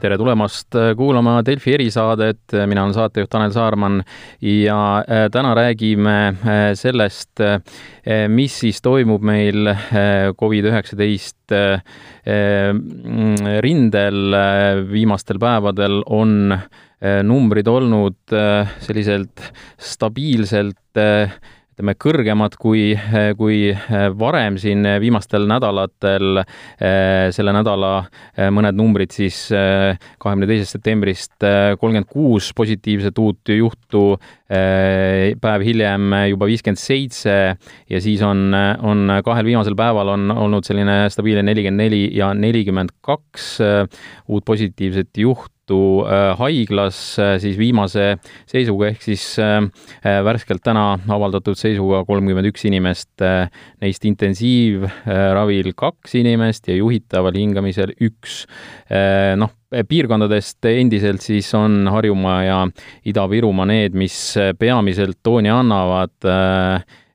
tere tulemast äh, kuulama Delfi erisaadet, mina olen saatejuht Tanel Saarman ja äh, täna räägime äh, sellest, mis siis toimub meil Covid-19 rindel. viimastel päevadel on numbrid olnud selliselt stabiilselt ütleme, kõrgemad kui, kui varem siin viimastel nädalatel. selle nädala mõned numbrid siis kahekümne teisest septembrist kolmkümmend kuus positiivset uut juhtu, päev hiljem juba viiskümmend seitse ja siis on, on kahel viimasel päeval on olnud selline stabiilne nelikümmend neli ja nelikümmend kaks uut positiivset juhtu Tartu äh, haiglas äh, siis viimase seisuga ehk siis äh, värskelt täna avaldatud seisuga kolmkümmend üks inimest, neist intensiivravil kaks inimest ja juhitaval hingamisel üks. noh, piirkondadest endiselt siis on Harjumaa ja Ida-Virumaa need, mis peamiselt tooni annavad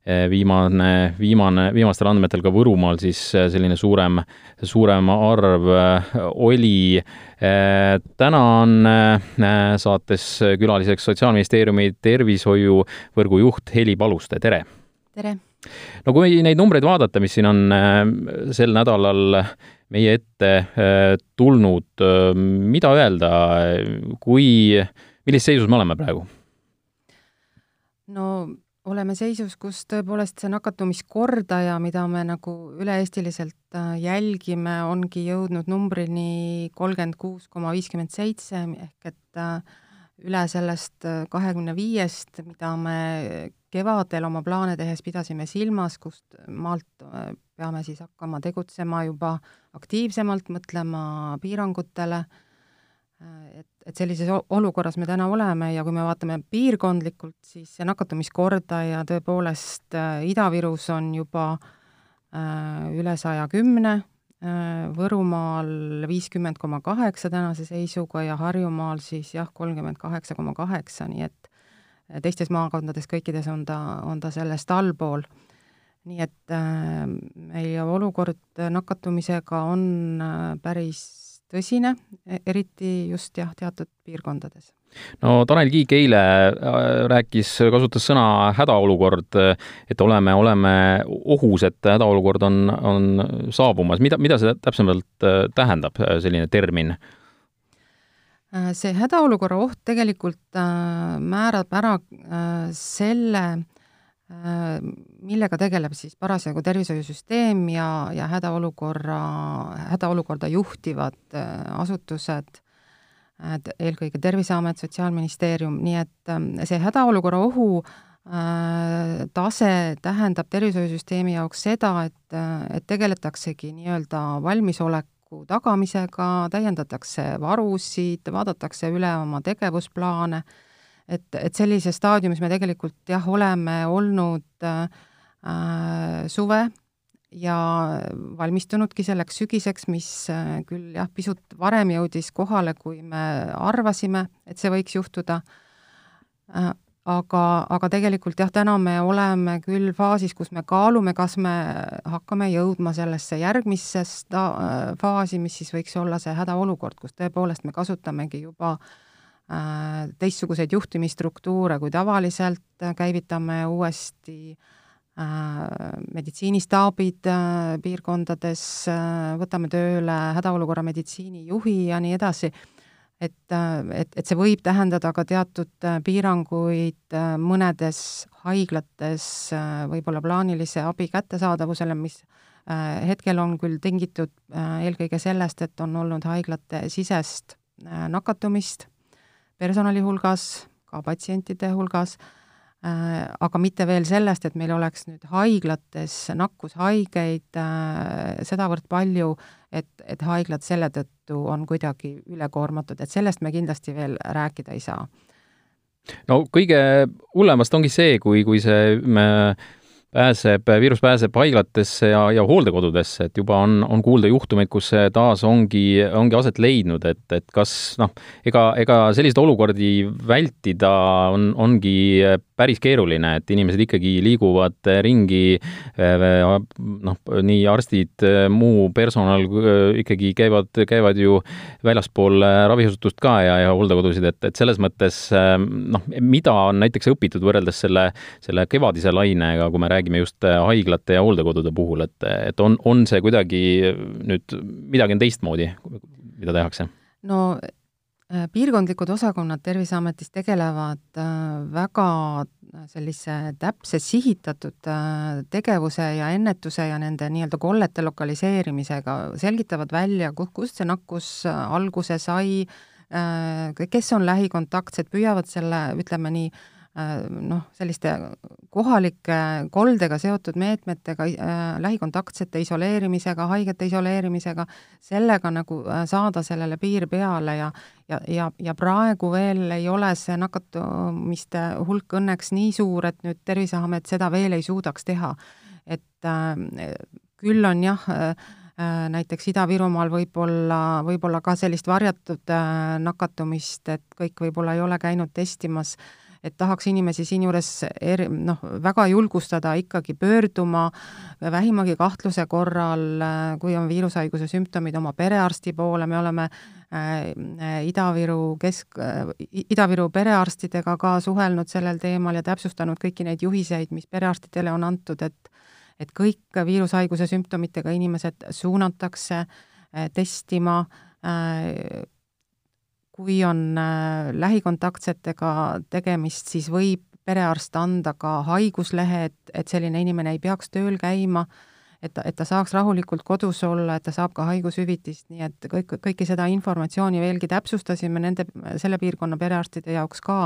viimane, viimane, viimastel andmetel ka Võrumaal siis selline suurem, suurem arv oli Äh, täna on saates külaliseks Sotsiaalministeeriumi tervishoiuvõrgu juht Heli Paluste, tere! tere! no kui neid numbreid vaadata, mis siin on sel nädalal meie ette tulnud, mida öelda, kui, millises seisus me oleme praegu? no oleme seisus, kus tõepoolest see nakatumiskordaja, mida me nagu üle-eestiliselt äh, jälgime, ongi jõudnud numbrini kolmkümmend kuus koma viiskümmend seitse, ehk et äh, üle sellest äh, kahekümne viiest, mida me kevadel oma plaane tehes pidasime silmas, kust maalt peame siis hakkama tegutsema juba aktiivsemalt, mõtlema piirangutele et, et sellises olukorras me täna oleme ja kui me vaatame piirkondlikult, siis see nakatumiskordaja tõepoolest äh, Ida-Virus on juba äh, üle saja kümne äh,, Võrumaal viiskümmend koma kaheksa tänase seisuga ja Harjumaal siis jah, kolmkümmend kaheksa koma kaheksa, nii et äh, teistes maakondades kõikides on ta, on ta sellest allpool. nii et äh, meie olukord nakatumisega on äh, päris tõsine, e-, eriti just jah, teatud piirkondades. no Tanel Kiik eile äh, rääkis, kasutas sõna hädaolukord, et oleme, oleme ohus, et hädaolukord on, on saabumas, mida, mida see täpsemalt äh, tähendab, selline termin? Äh, see hädaolukorra oht tegelikult määrab ära selle, Äh, millega tegeleb siis parasjagu tervishoiusüsteem ja, ja hädaolukorra, hädaolukorda juhtivad äh, asutused, eelkõige Terviseamet, Sotsiaalministeerium, nii et ähm, see hädaolukorra ohu äh, tase tähendab tervishoiusüsteemi jaoks seda, et, et tegeletaksegi nii-öelda valmisoleku tagamisega, täiendatakse varusid, vaadatakse üle oma tegevusplaane et, et sellises staadiumis me tegelikult jah, oleme olnud äh, suve ja valmistunudki selleks sügiseks, mis äh, küll jah, pisut varem jõudis kohale, kui me arvasime, et see võiks juhtuda. Äh,, aga, aga tegelikult jah, täna me oleme küll faasis, kus me kaalume, kas me hakkame jõudma sellesse järgmisse sta-, faasi, mis siis võiks olla see hädaolukord, kus tõepoolest me kasutamegi juba Äh, teistsuguseid juhtimisstruktuure kui tavaliselt, äh, käivitame uuesti äh, meditsiinistaabid piirkondades, võtame tööle hädaolukorra meditsiinijuhi ja nii edasi, et, et, et see võib tähendada ka teatud piiranguid mõnedes haiglates võib-olla plaanilise abi kättesaadavusele, mis hetkel on küll tingitud eelkõige sellest, et on olnud haiglate sisest nakatumist personali hulgas, ka patsientide hulgas, äh, aga mitte veel sellest, et meil oleks nüüd haiglates nakkushaigeid äh, sedavõrd palju, et, et haiglad selle tõttu on kuidagi ülekoormatud, et sellest me kindlasti veel rääkida ei saa. no kõige hullemast ongi see, kui, kui see me pääseb, viirus pääseb haiglatesse ja, ja hooldekodudesse, et juba on, on kuulda juhtumeid, kus see taas ongi, ongi aset leidnud, et, et kas noh, ega, ega selliseid olukordi vältida on, ongi päris keeruline, et inimesed ikkagi liiguvad ringi, noh, nii arstid, muu personal ikkagi käivad, käivad ju väljaspool raviasutust ka ja, ja hooldekodusid, et, et selles mõttes noh, mida on näiteks õpitud võrreldes selle, selle kevadise lainega, kui me räägime just haiglate ja hooldekodude puhul, et, et on, on see kuidagi nüüd, midagi on teistmoodi, mida tehakse? no äh, piirkondlikud osakonnad Terviseametis tegelevad äh, väga äh, sellise täpse sihitatud tegevuse ja ennetuse ja nende nii-öelda kollete lokaliseerimisega, selgitavad välja, kust see nakkus alguse sai, kes on lähikontaktsed, püüavad selle, ütleme nii, Äh, noh, selliste kohalike koldega seotud meetmetega äh,, lähikontaktsete isoleerimisega, haigete isoleerimisega, sellega nagu äh, saada sellele piir peale ja ja, ja, ja praegu veel ei ole see nakatumiste hulk õnneks nii suur, et nüüd Terviseamet seda veel ei suudaks teha. et äh, küll on jah äh, äh näiteks Ida-Virumaal võib-olla, võib-olla ka sellist varjatud äh, nakatumist, et kõik võib-olla ei ole käinud testimas äh, et tahaks inimesi siinjuures eri, noh, väga julgustada ikkagi pöörduma vähimagi kahtluse korral, kui on viirushaiguse sümptomid, oma perearsti poole, me oleme äh, Ida-Viru kesk äh,, Ida-Viru perearstidega ka suhelnud sellel teemal ja täpsustanud kõiki neid juhiseid, mis perearstidele on antud, et et kõik viirushaiguse sümptomitega inimesed suunatakse äh, testima äh, kui on äh, lähikontaktsetega tegemist, siis võib perearst anda ka haiguslehe, et, et selline inimene ei peaks tööl käima, et ta, et ta saaks rahulikult kodus olla, et ta saab ka haigushüvitist, nii et kõik, kõike seda informatsiooni veelgi täpsustasime nende, selle piirkonna perearstide jaoks ka,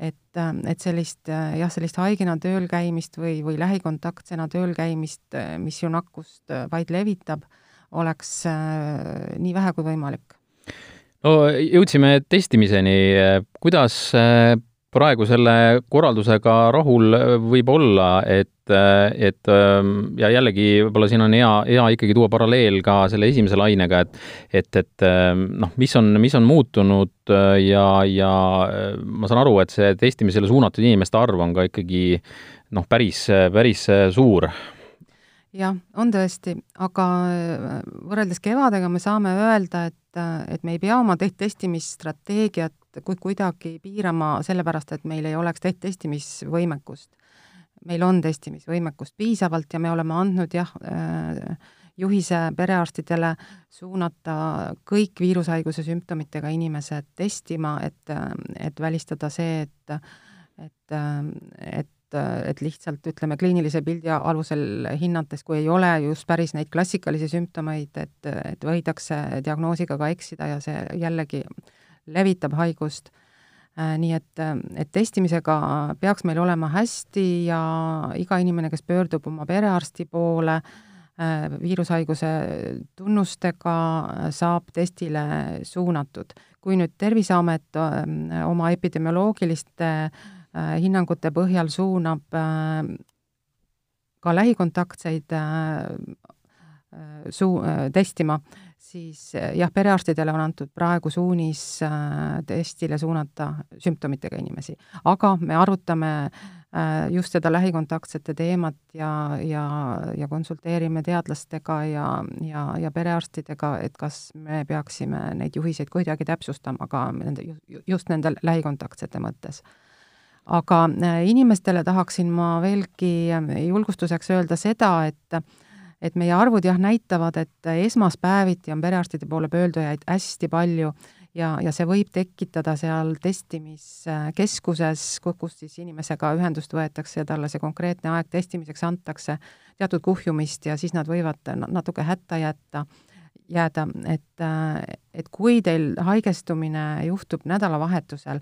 et, et sellist jah, sellist haigena tööl käimist või, või lähikontaktsena tööl käimist, mis ju nakkust vaid levitab, oleks äh, nii vähe kui võimalik no jõudsime testimiseni, kuidas äh, praegu selle korraldusega rahul võib olla, et, et ähm, ja jällegi võib-olla siin on hea, hea ikkagi tuua paralleel ka selle esimese lainega, et et, et ähm, noh, mis on, mis on muutunud äh, ja, ja äh, ma saan aru, et see testimisele suunatud inimeste arv on ka ikkagi noh, päris, päris suur jah, on tõesti, aga võrreldes kevadega me saame öelda, et et, et me ei pea oma testimisstrateegiat kui kuidagi piirama sellepärast, et meil ei oleks testimisvõimekust. meil on testimisvõimekust piisavalt ja me oleme andnud jah, juhise perearstidele suunata kõik viirushaiguse sümptomitega inimesed testima, et, et välistada see, et et, et et, et lihtsalt ütleme, kliinilise pildi alusel hinnates, kui ei ole just päris neid klassikalisi sümptomeid, et, et võidakse diagnoosiga ka eksida ja see jällegi levitab haigust. Äh, nii et, et testimisega peaks meil olema hästi ja iga inimene, kes pöördub oma perearsti poole, äh, viirushaiguse tunnustega saab testile suunatud. kui nüüd Terviseamet äh, oma epidemioloogiliste Äh, hinnangute põhjal suunab äh, ka lähikontaktseid äh, suu-, testima, siis jah, perearstidele on antud praegu suunis testile suunata sümptomitega inimesi. aga me arutame just seda lähikontaktsete teemat ja, ja, ja konsulteerime teadlastega ja, ja, ja perearstidega, et kas me peaksime neid juhiseid kuidagi täpsustama ka nende, just nende lähikontaktsete mõttes aga äh, inimestele tahaksin ma veelgi äh, julgustuseks öelda seda, et et meie arvud jah, näitavad, et esmaspäeviti on perearstide poole pöördujaid hästi palju ja, ja see võib tekitada seal testimiskeskuses, kus siis inimesega ühendust võetakse ja talle see konkreetne aeg testimiseks antakse, teatud kuhjumist ja siis nad võivad natuke hätta jätta, jääda, et, et kui teil haigestumine juhtub nädalavahetusel,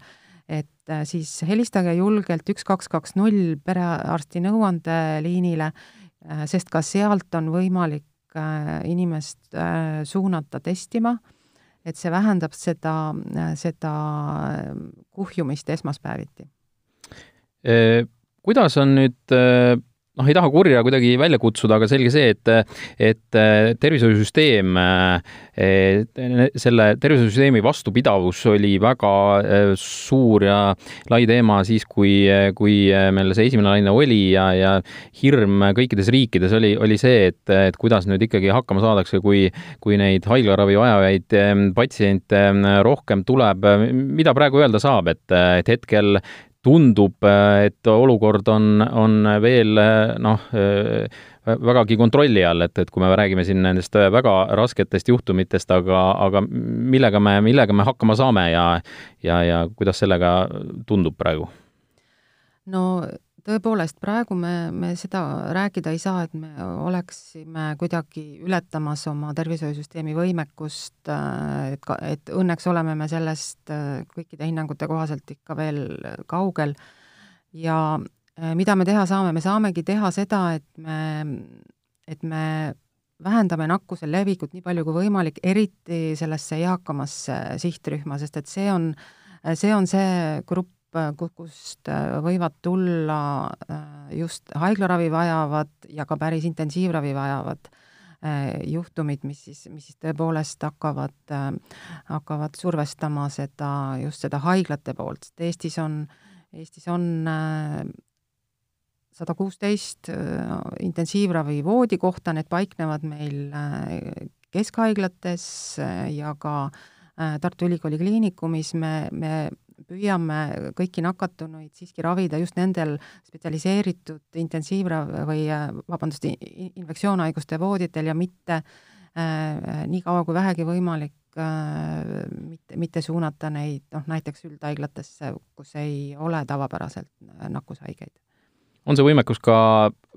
et äh, siis helistage julgelt üks, kaks, kaks, null perearsti nõuandeliinile, äh, sest ka sealt on võimalik äh, inimest suunata testima, et see vähendab seda, seda kuhjumist esmaspäeviti. Kuidas on nüüd noh, ei taha kurja kuidagi välja kutsuda, aga selge see, et, et tervishoiusüsteem, selle tervishoiusüsteemi vastupidavus oli väga suur ja lai teema siis, kui, kui meil see esimene laine oli ja, ja hirm kõikides riikides oli, oli see, et, et kuidas nüüd ikkagi hakkama saadakse, kui, kui neid haiglaravi vajajaid patsiente rohkem tuleb. mida praegu öelda saab, et, et hetkel tundub, et olukord on, on veel noh, vägagi kontrolli all, et, et kui me räägime siin nendest väga rasketest juhtumitest, aga, aga millega me, millega me hakkama saame ja, ja, ja kuidas sellega tundub praegu? no tõepoolest, praegu me, me seda rääkida ei saa, et me oleksime kuidagi ületamas oma tervishoiusüsteemi võimekust, et ka, et õnneks oleme me sellest kõikide hinnangute kohaselt ikka veel kaugel. Ja eh, mida me teha saame, me saamegi teha seda, et me, et me vähendame nakkuse levikut nii palju kui võimalik, eriti sellesse eakamasse sihtrühma, sest et see on, see on see grupp, Äh, kust äh, võivad tulla äh, just haiglaravi vajavad ja ka päris intensiivravi vajavad juhtumid, mis siis, mis siis tõepoolest hakkavad, hakkavad survestama seda, just seda haiglate poolt, sest Eestis on, Eestis on sada kuusteist intensiivravi voodikohta, need paiknevad meil keskhaiglates ja ka Tartu Ülikooli Kliinikumis, me, me püüame kõiki nakatunuid siiski ravida just nendel spetsialiseeritud intensiivrav- või vabandust, infektsioonhaiguste vooditel ja mitte äh, nii kaua kui vähegi võimalik äh, mitte, mitte suunata neid noh, näiteks üldhaiglatesse, kus ei ole tavapäraselt nakkushaigeid on see võimekus ka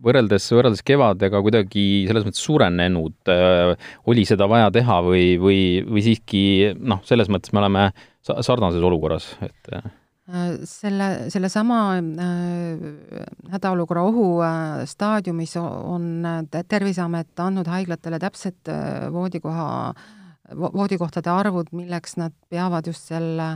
võrreldes, võrreldes kevadega kuidagi selles mõttes suurenenud, äh, oli seda vaja teha või, või, või siiski noh, selles mõttes me oleme sarnases olukorras, et äh, selle, sellesama äh, hädaolukorra ohu äh, staadiumis on Terviseamet andnud haiglatele täpsed äh, voodikoha, voodikohtade arvud, milleks nad peavad just selle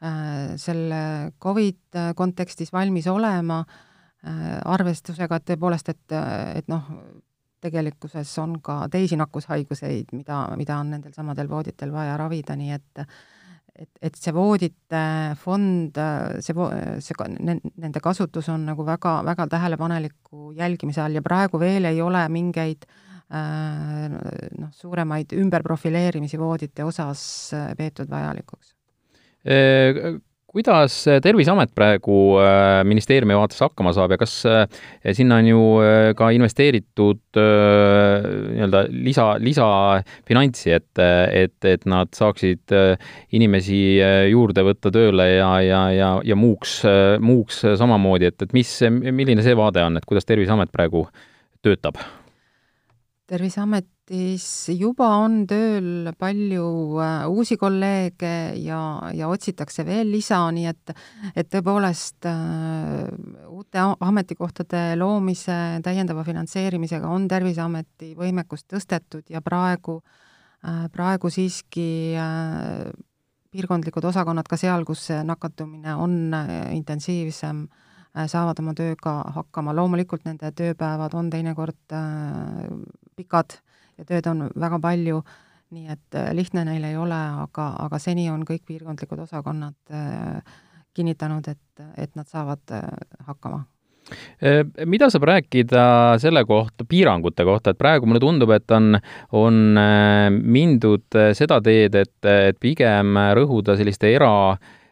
äh,, selle Covid kontekstis valmis olema. äh,, arvestusega, et tõepoolest, et, et noh, tegelikkuses on ka teisi nakkushaiguseid, mida, mida on nendel samadel vooditel vaja ravida, nii et et, et see voodite fond, see, see, nende kasutus on nagu väga, väga tähelepaneliku jälgimise all ja praegu veel ei ole mingeid äh, noh, suuremaid ümberprofileerimisi voodite osas äh, peetud vajalikuks kuidas Terviseamet praegu äh, ministeeriumi vaates hakkama saab ja kas äh, sinna on ju äh, ka investeeritud nii-öelda lisa, lisafinantsi, et, et, et nad saaksid inimesi juurde võtta tööle ja, ja, ja, ja muuks, muuks samamoodi, et, et mis, milline see vaade on, et kuidas Terviseamet praegu töötab? Terviseametis juba on tööl palju äh, uusi kolleege ja, ja otsitakse veel lisa, nii et, et tõepoolest äh, uute ametikohtade loomise, täiendava finantseerimisega on Terviseameti võimekust tõstetud ja praegu äh,, praegu siiski piirkondlikud osakonnad ka seal, kus nakatumine on intensiivsem saavad oma tööga hakkama, loomulikult nende tööpäevad on teinekord pikad ja tööd on väga palju, nii et äh, lihtne neil ei ole, aga, aga seni on kõik piirkondlikud osakonnad äh, kinnitanud, et, et nad saavad äh, hakkama. Mida saab rääkida selle kohta, piirangute kohta, et praegu mulle tundub, et on, on mindud seda teed, et, et pigem rõhuda selliste era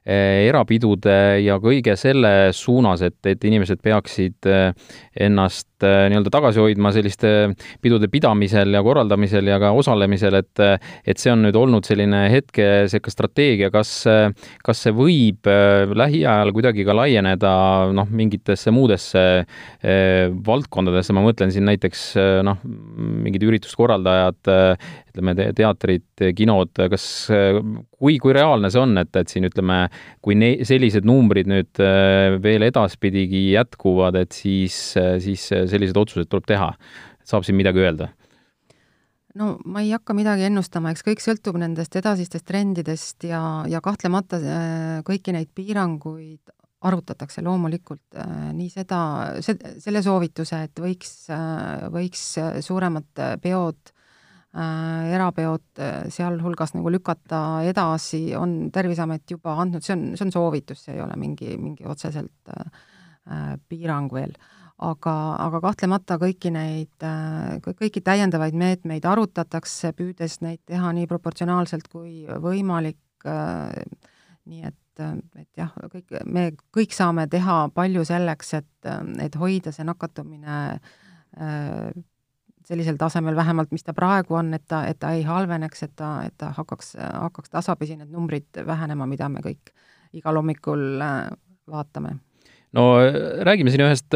erapidude ja kõige selle suunas, et, et inimesed peaksid ennast eh, nii-öelda tagasi hoidma selliste pidude pidamisel ja korraldamisel ja ka osalemisel, et et see on nüüd olnud selline hetke niisugune strateegia, kas, kas see võib lähiajal kuidagi ka laieneda noh, mingitesse muudesse valdkondadesse, ma mõtlen siin näiteks noh, mingid ürituskorraldajad, ütleme, teatrid, kinod, kas, kui, kui reaalne see on, et, et siin ütleme, kui ne-, sellised numbrid nüüd äh, veel edaspidigi jätkuvad, et siis, siis sellised otsused tuleb teha. saab siin midagi öelda? no ma ei hakka midagi ennustama, eks kõik sõltub nendest edasistest trendidest ja, ja kahtlemata äh, kõiki neid piiranguid arutatakse loomulikult nii seda, selle soovituse, et võiks, võiks suuremad peod äh, erapeod sealhulgas nagu lükata edasi, on Terviseamet juba andnud, see on, see on soovitus, see ei ole mingi, mingi otseselt äh, piirang veel. Aga, aga kahtlemata kõiki neid kõiki täiendavaid meetmeid arutatakse, püüdes neid teha nii proportsionaalselt kui võimalik nii et et jah, kõik, me kõik saame teha palju selleks, et, et hoida see nakatumine sellisel tasemel vähemalt, mis ta praegu on, et ta, et ta ei halveneks, et ta, et ta hakkaks, hakkaks tasapisi need numbrid vähenema, mida me kõik igal hommikul vaatame. no räägime siin ühest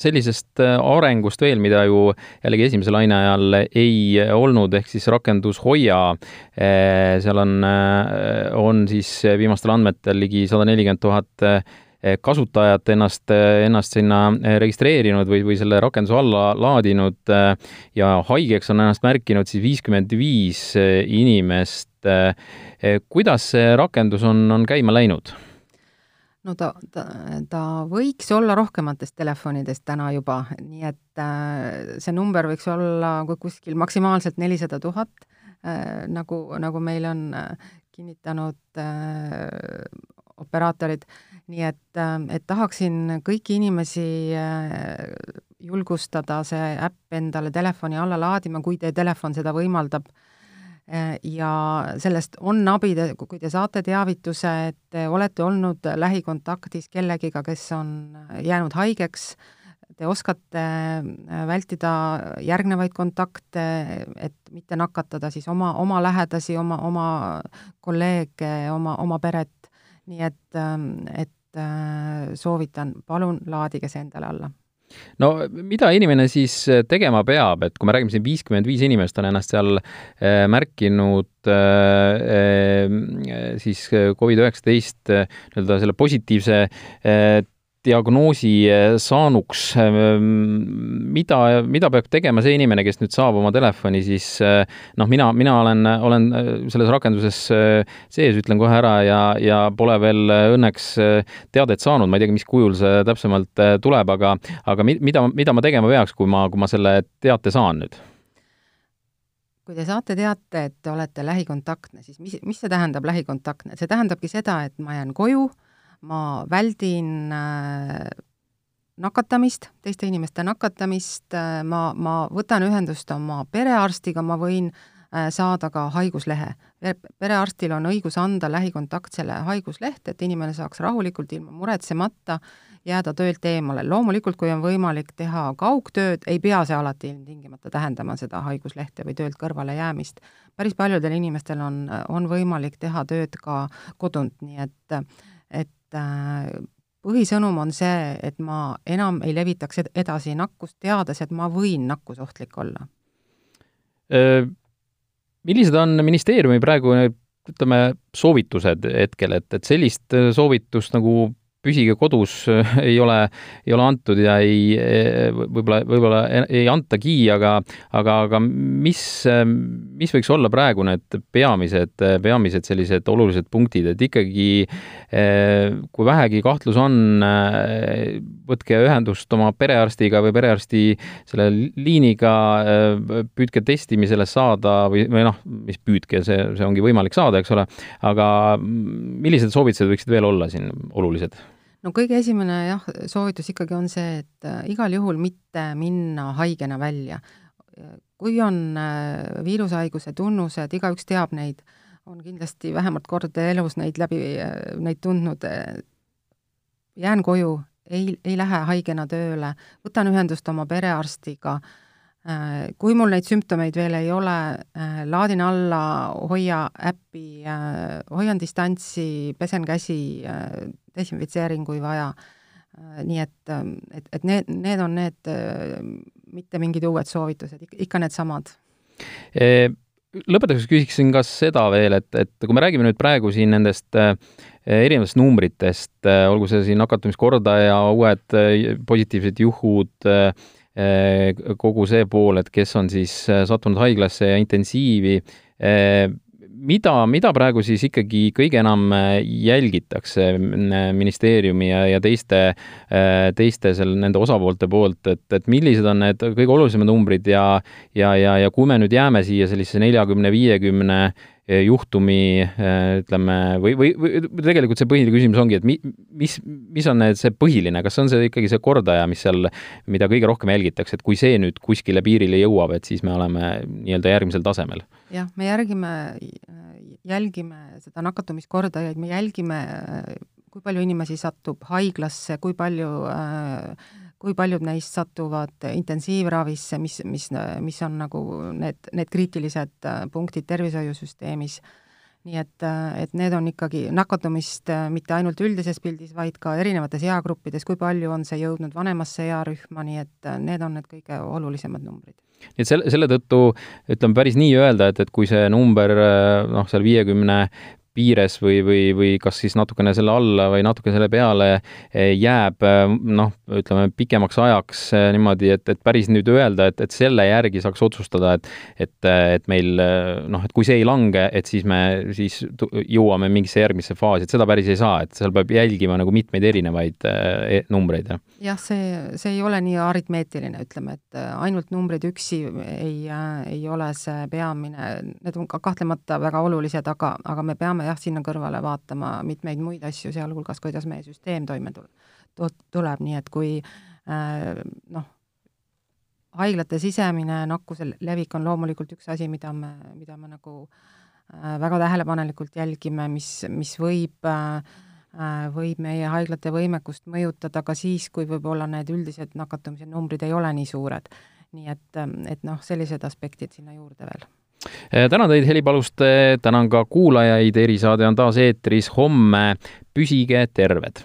sellisest äh, arengust veel, mida ju jällegi esimese laine ajal ei olnud, ehk siis rakendus Hoia, seal on, on siis viimastel andmetel ligi sada nelikümmend tuhat kasutajat ennast, ennast sinna registreerinud või, või selle rakenduse alla laadinud ja haigeks on ennast märkinud siis viiskümmend viis inimest. kuidas see rakendus on, on käima läinud? No ta, ta, ta võiks olla rohkemates telefonides täna juba, nii et äh, see number võiks olla kuskil maksimaalselt nelisada tuhat äh,, nagu, nagu meil on äh, kinnitanud operaatorid nii et, et tahaksin kõiki inimesi julgustada see äpp endale telefoni alla laadima, kui teie telefon seda võimaldab. Äh, ja sellest on abi, kui te saate teavituse, et te olete olnud lähikontaktis kellegiga, kes on jäänud haigeks, te oskate vältida järgnevaid kontakte, et mitte nakatada siis oma, oma lähedasi, oma, oma kolleege, oma, oma peret. Nii et, ähm, et äh, soovitan, palun laadige see endale alla no mida inimene siis äh, tegema peab, et kui me räägime siin viiskümmend viis inimest on ennast seal äh, märkinud äh, äh, siis Covid-19 äh, nii-öelda selle positiivse diagnoosi eh, saanuks, ehm, mida, mida peab tegema see inimene, kes nüüd saab oma telefoni, siis eh, noh, mina, mina olen, olen eh, selles rakenduses sees, ütlen kohe ära ja, ja pole veel õnneks teadet saanud, ma ei teagi, mis kujul see täpsemalt tuleb, aga, aga mida, mida ma tegema peaks, kui ma, kui ma selle teate saan nüüd? kui te saate teate, et te olete lähikontaktne, siis mis, mis see tähendab, lähikontaktne? see tähendabki seda, et ma jään koju ma väldin äh, nakatamist, teiste inimeste nakatamist, äh, ma, ma võtan ühendust oma perearstiga, ma võin äh, saada ka haiguslehe. perearstil on õigus anda lähikontaktsele haigusleht, et inimene saaks rahulikult, ilma muretsemata jääda töölt eemale. loomulikult, kui on võimalik teha kaugtööd, ei pea see alati ilmtingimata tähendama seda haiguslehte või töölt kõrvale jäämist. päris paljudel inimestel on, on võimalik teha tööd ka kodunt, nii et et põhisõnum on see, et ma enam ei levitaks edasi nakkust, teades, et ma võin nakkusohtlik olla. Äh, millised on ministeeriumi praegu ütleme, soovitused hetkel, et, et sellist soovitust nagu püsige kodus ei ole, ei ole antud ja ei, võib-olla, võib-olla ei antagi, aga, aga, aga mis, mis võiks olla praegu need peamised, peamised sellised olulised punktid, et ikkagi kui vähegi kahtlus on, võtke ühendust oma perearstiga või perearsti selle liiniga, püüdke testimisele saada või, või noh, mis püüdke, see, see ongi võimalik saada, eks ole, aga millised soovitused võiksid veel olla siin olulised? No kõige esimene jah, soovitus ikkagi on see, et äh, igal juhul mitte minna haigena välja. kui on äh, viirushaiguse tunnused, igaüks teab neid, on kindlasti vähemalt kord elus neid läbi, äh, neid tundnud, jään koju, ei, ei lähe haigena tööle, võtan ühendust oma perearstiga, kui mul neid sümptomeid veel ei ole, laadin alla Hoia äppi, hoian distantsi, pesen käsi, desinfitseerin, kui vaja. nii et, et, et need, need on need, mitte mingid uued soovitused, ikka needsamad e lõpetuseks küsiksin ka seda veel, et, et kui me räägime nüüd praegu siin nendest äh, erinevatest numbritest äh,, olgu see siin nakatumiskordaja, uued äh, positiivsed juhud äh,, kogu see pool, et kes on siis sattunud haiglasse ja intensiivi, mida, mida praegu siis ikkagi kõige enam jälgitakse ministeeriumi ja, ja teiste, teiste seal nende osapoolte poolt, et, et millised on need kõige olulisemad numbrid ja, ja, ja, ja kui me nüüd jääme siia sellisesse neljakümne, viiekümne Eh, juhtumi ütleme, või, või, või tegelikult see põhiline küsimus ongi, et mi, mis, mis on need, see põhiline, kas on see ikkagi see kordaja, mis seal, mida kõige rohkem jälgitakse, et kui see nüüd kuskile piirile jõuab, et siis me oleme nii-öelda järgmisel tasemel? Jah, me järgime, jälgime seda nakatumiskordajaid, me jälgime, kui palju inimesi satub haiglasse, kui palju äh, kui paljud neist satuvad intensiivravisse, mis, mis, mis on nagu need, need kriitilised äh, punktid tervishoiusüsteemis. Nii et, äh, et need on ikkagi nakatumist äh, mitte ainult üldises pildis, vaid ka erinevates eagruppides, kui palju on see jõudnud vanemasse earühma, nii et need on need kõige olulisemad numbrid. Nii et selle, selle tõttu ütleme päris nii öelda, et, et kui see number noh, seal viiekümne piires või, või, või kas siis natukene selle alla või natuke selle peale eh, jääb eh, noh, ütleme pikemaks ajaks eh, niimoodi, et, et päris nüüd öelda, et, et selle järgi saaks otsustada, et et, et meil noh, et kui see ei lange, et siis me siis jõuame mingisse järgmisse faasi, et seda päris ei saa, et seal peab jälgima nagu mitmeid erinevaid e-, numbreid. jah, see, see ei ole nii aritmeetiline, ütleme, et ainult numbrid üksi ei, ei ole see peamine, need on ka kahtlemata väga olulised, aga, aga me peame peame jah, sinna kõrvale vaatama mitmeid muid asju, sealhulgas kuidas meie süsteem toime tul-, tuleb, nii et kui äh, noh, haiglate sisemine nakkuse levik on loomulikult üks asi, mida me, mida me nagu äh, väga tähelepanelikult jälgime, mis, mis võib äh, võib meie haiglate võimekust mõjutada ka siis, kui võib-olla need üldised nakatumise numbrid ei ole nii suured. nii et, et noh, sellised aspektid sinna juurde veel Äh, tänan teid, Heli Paluste, tänan ka kuulajaid, erisaade on taas eetris homme. püsige terved!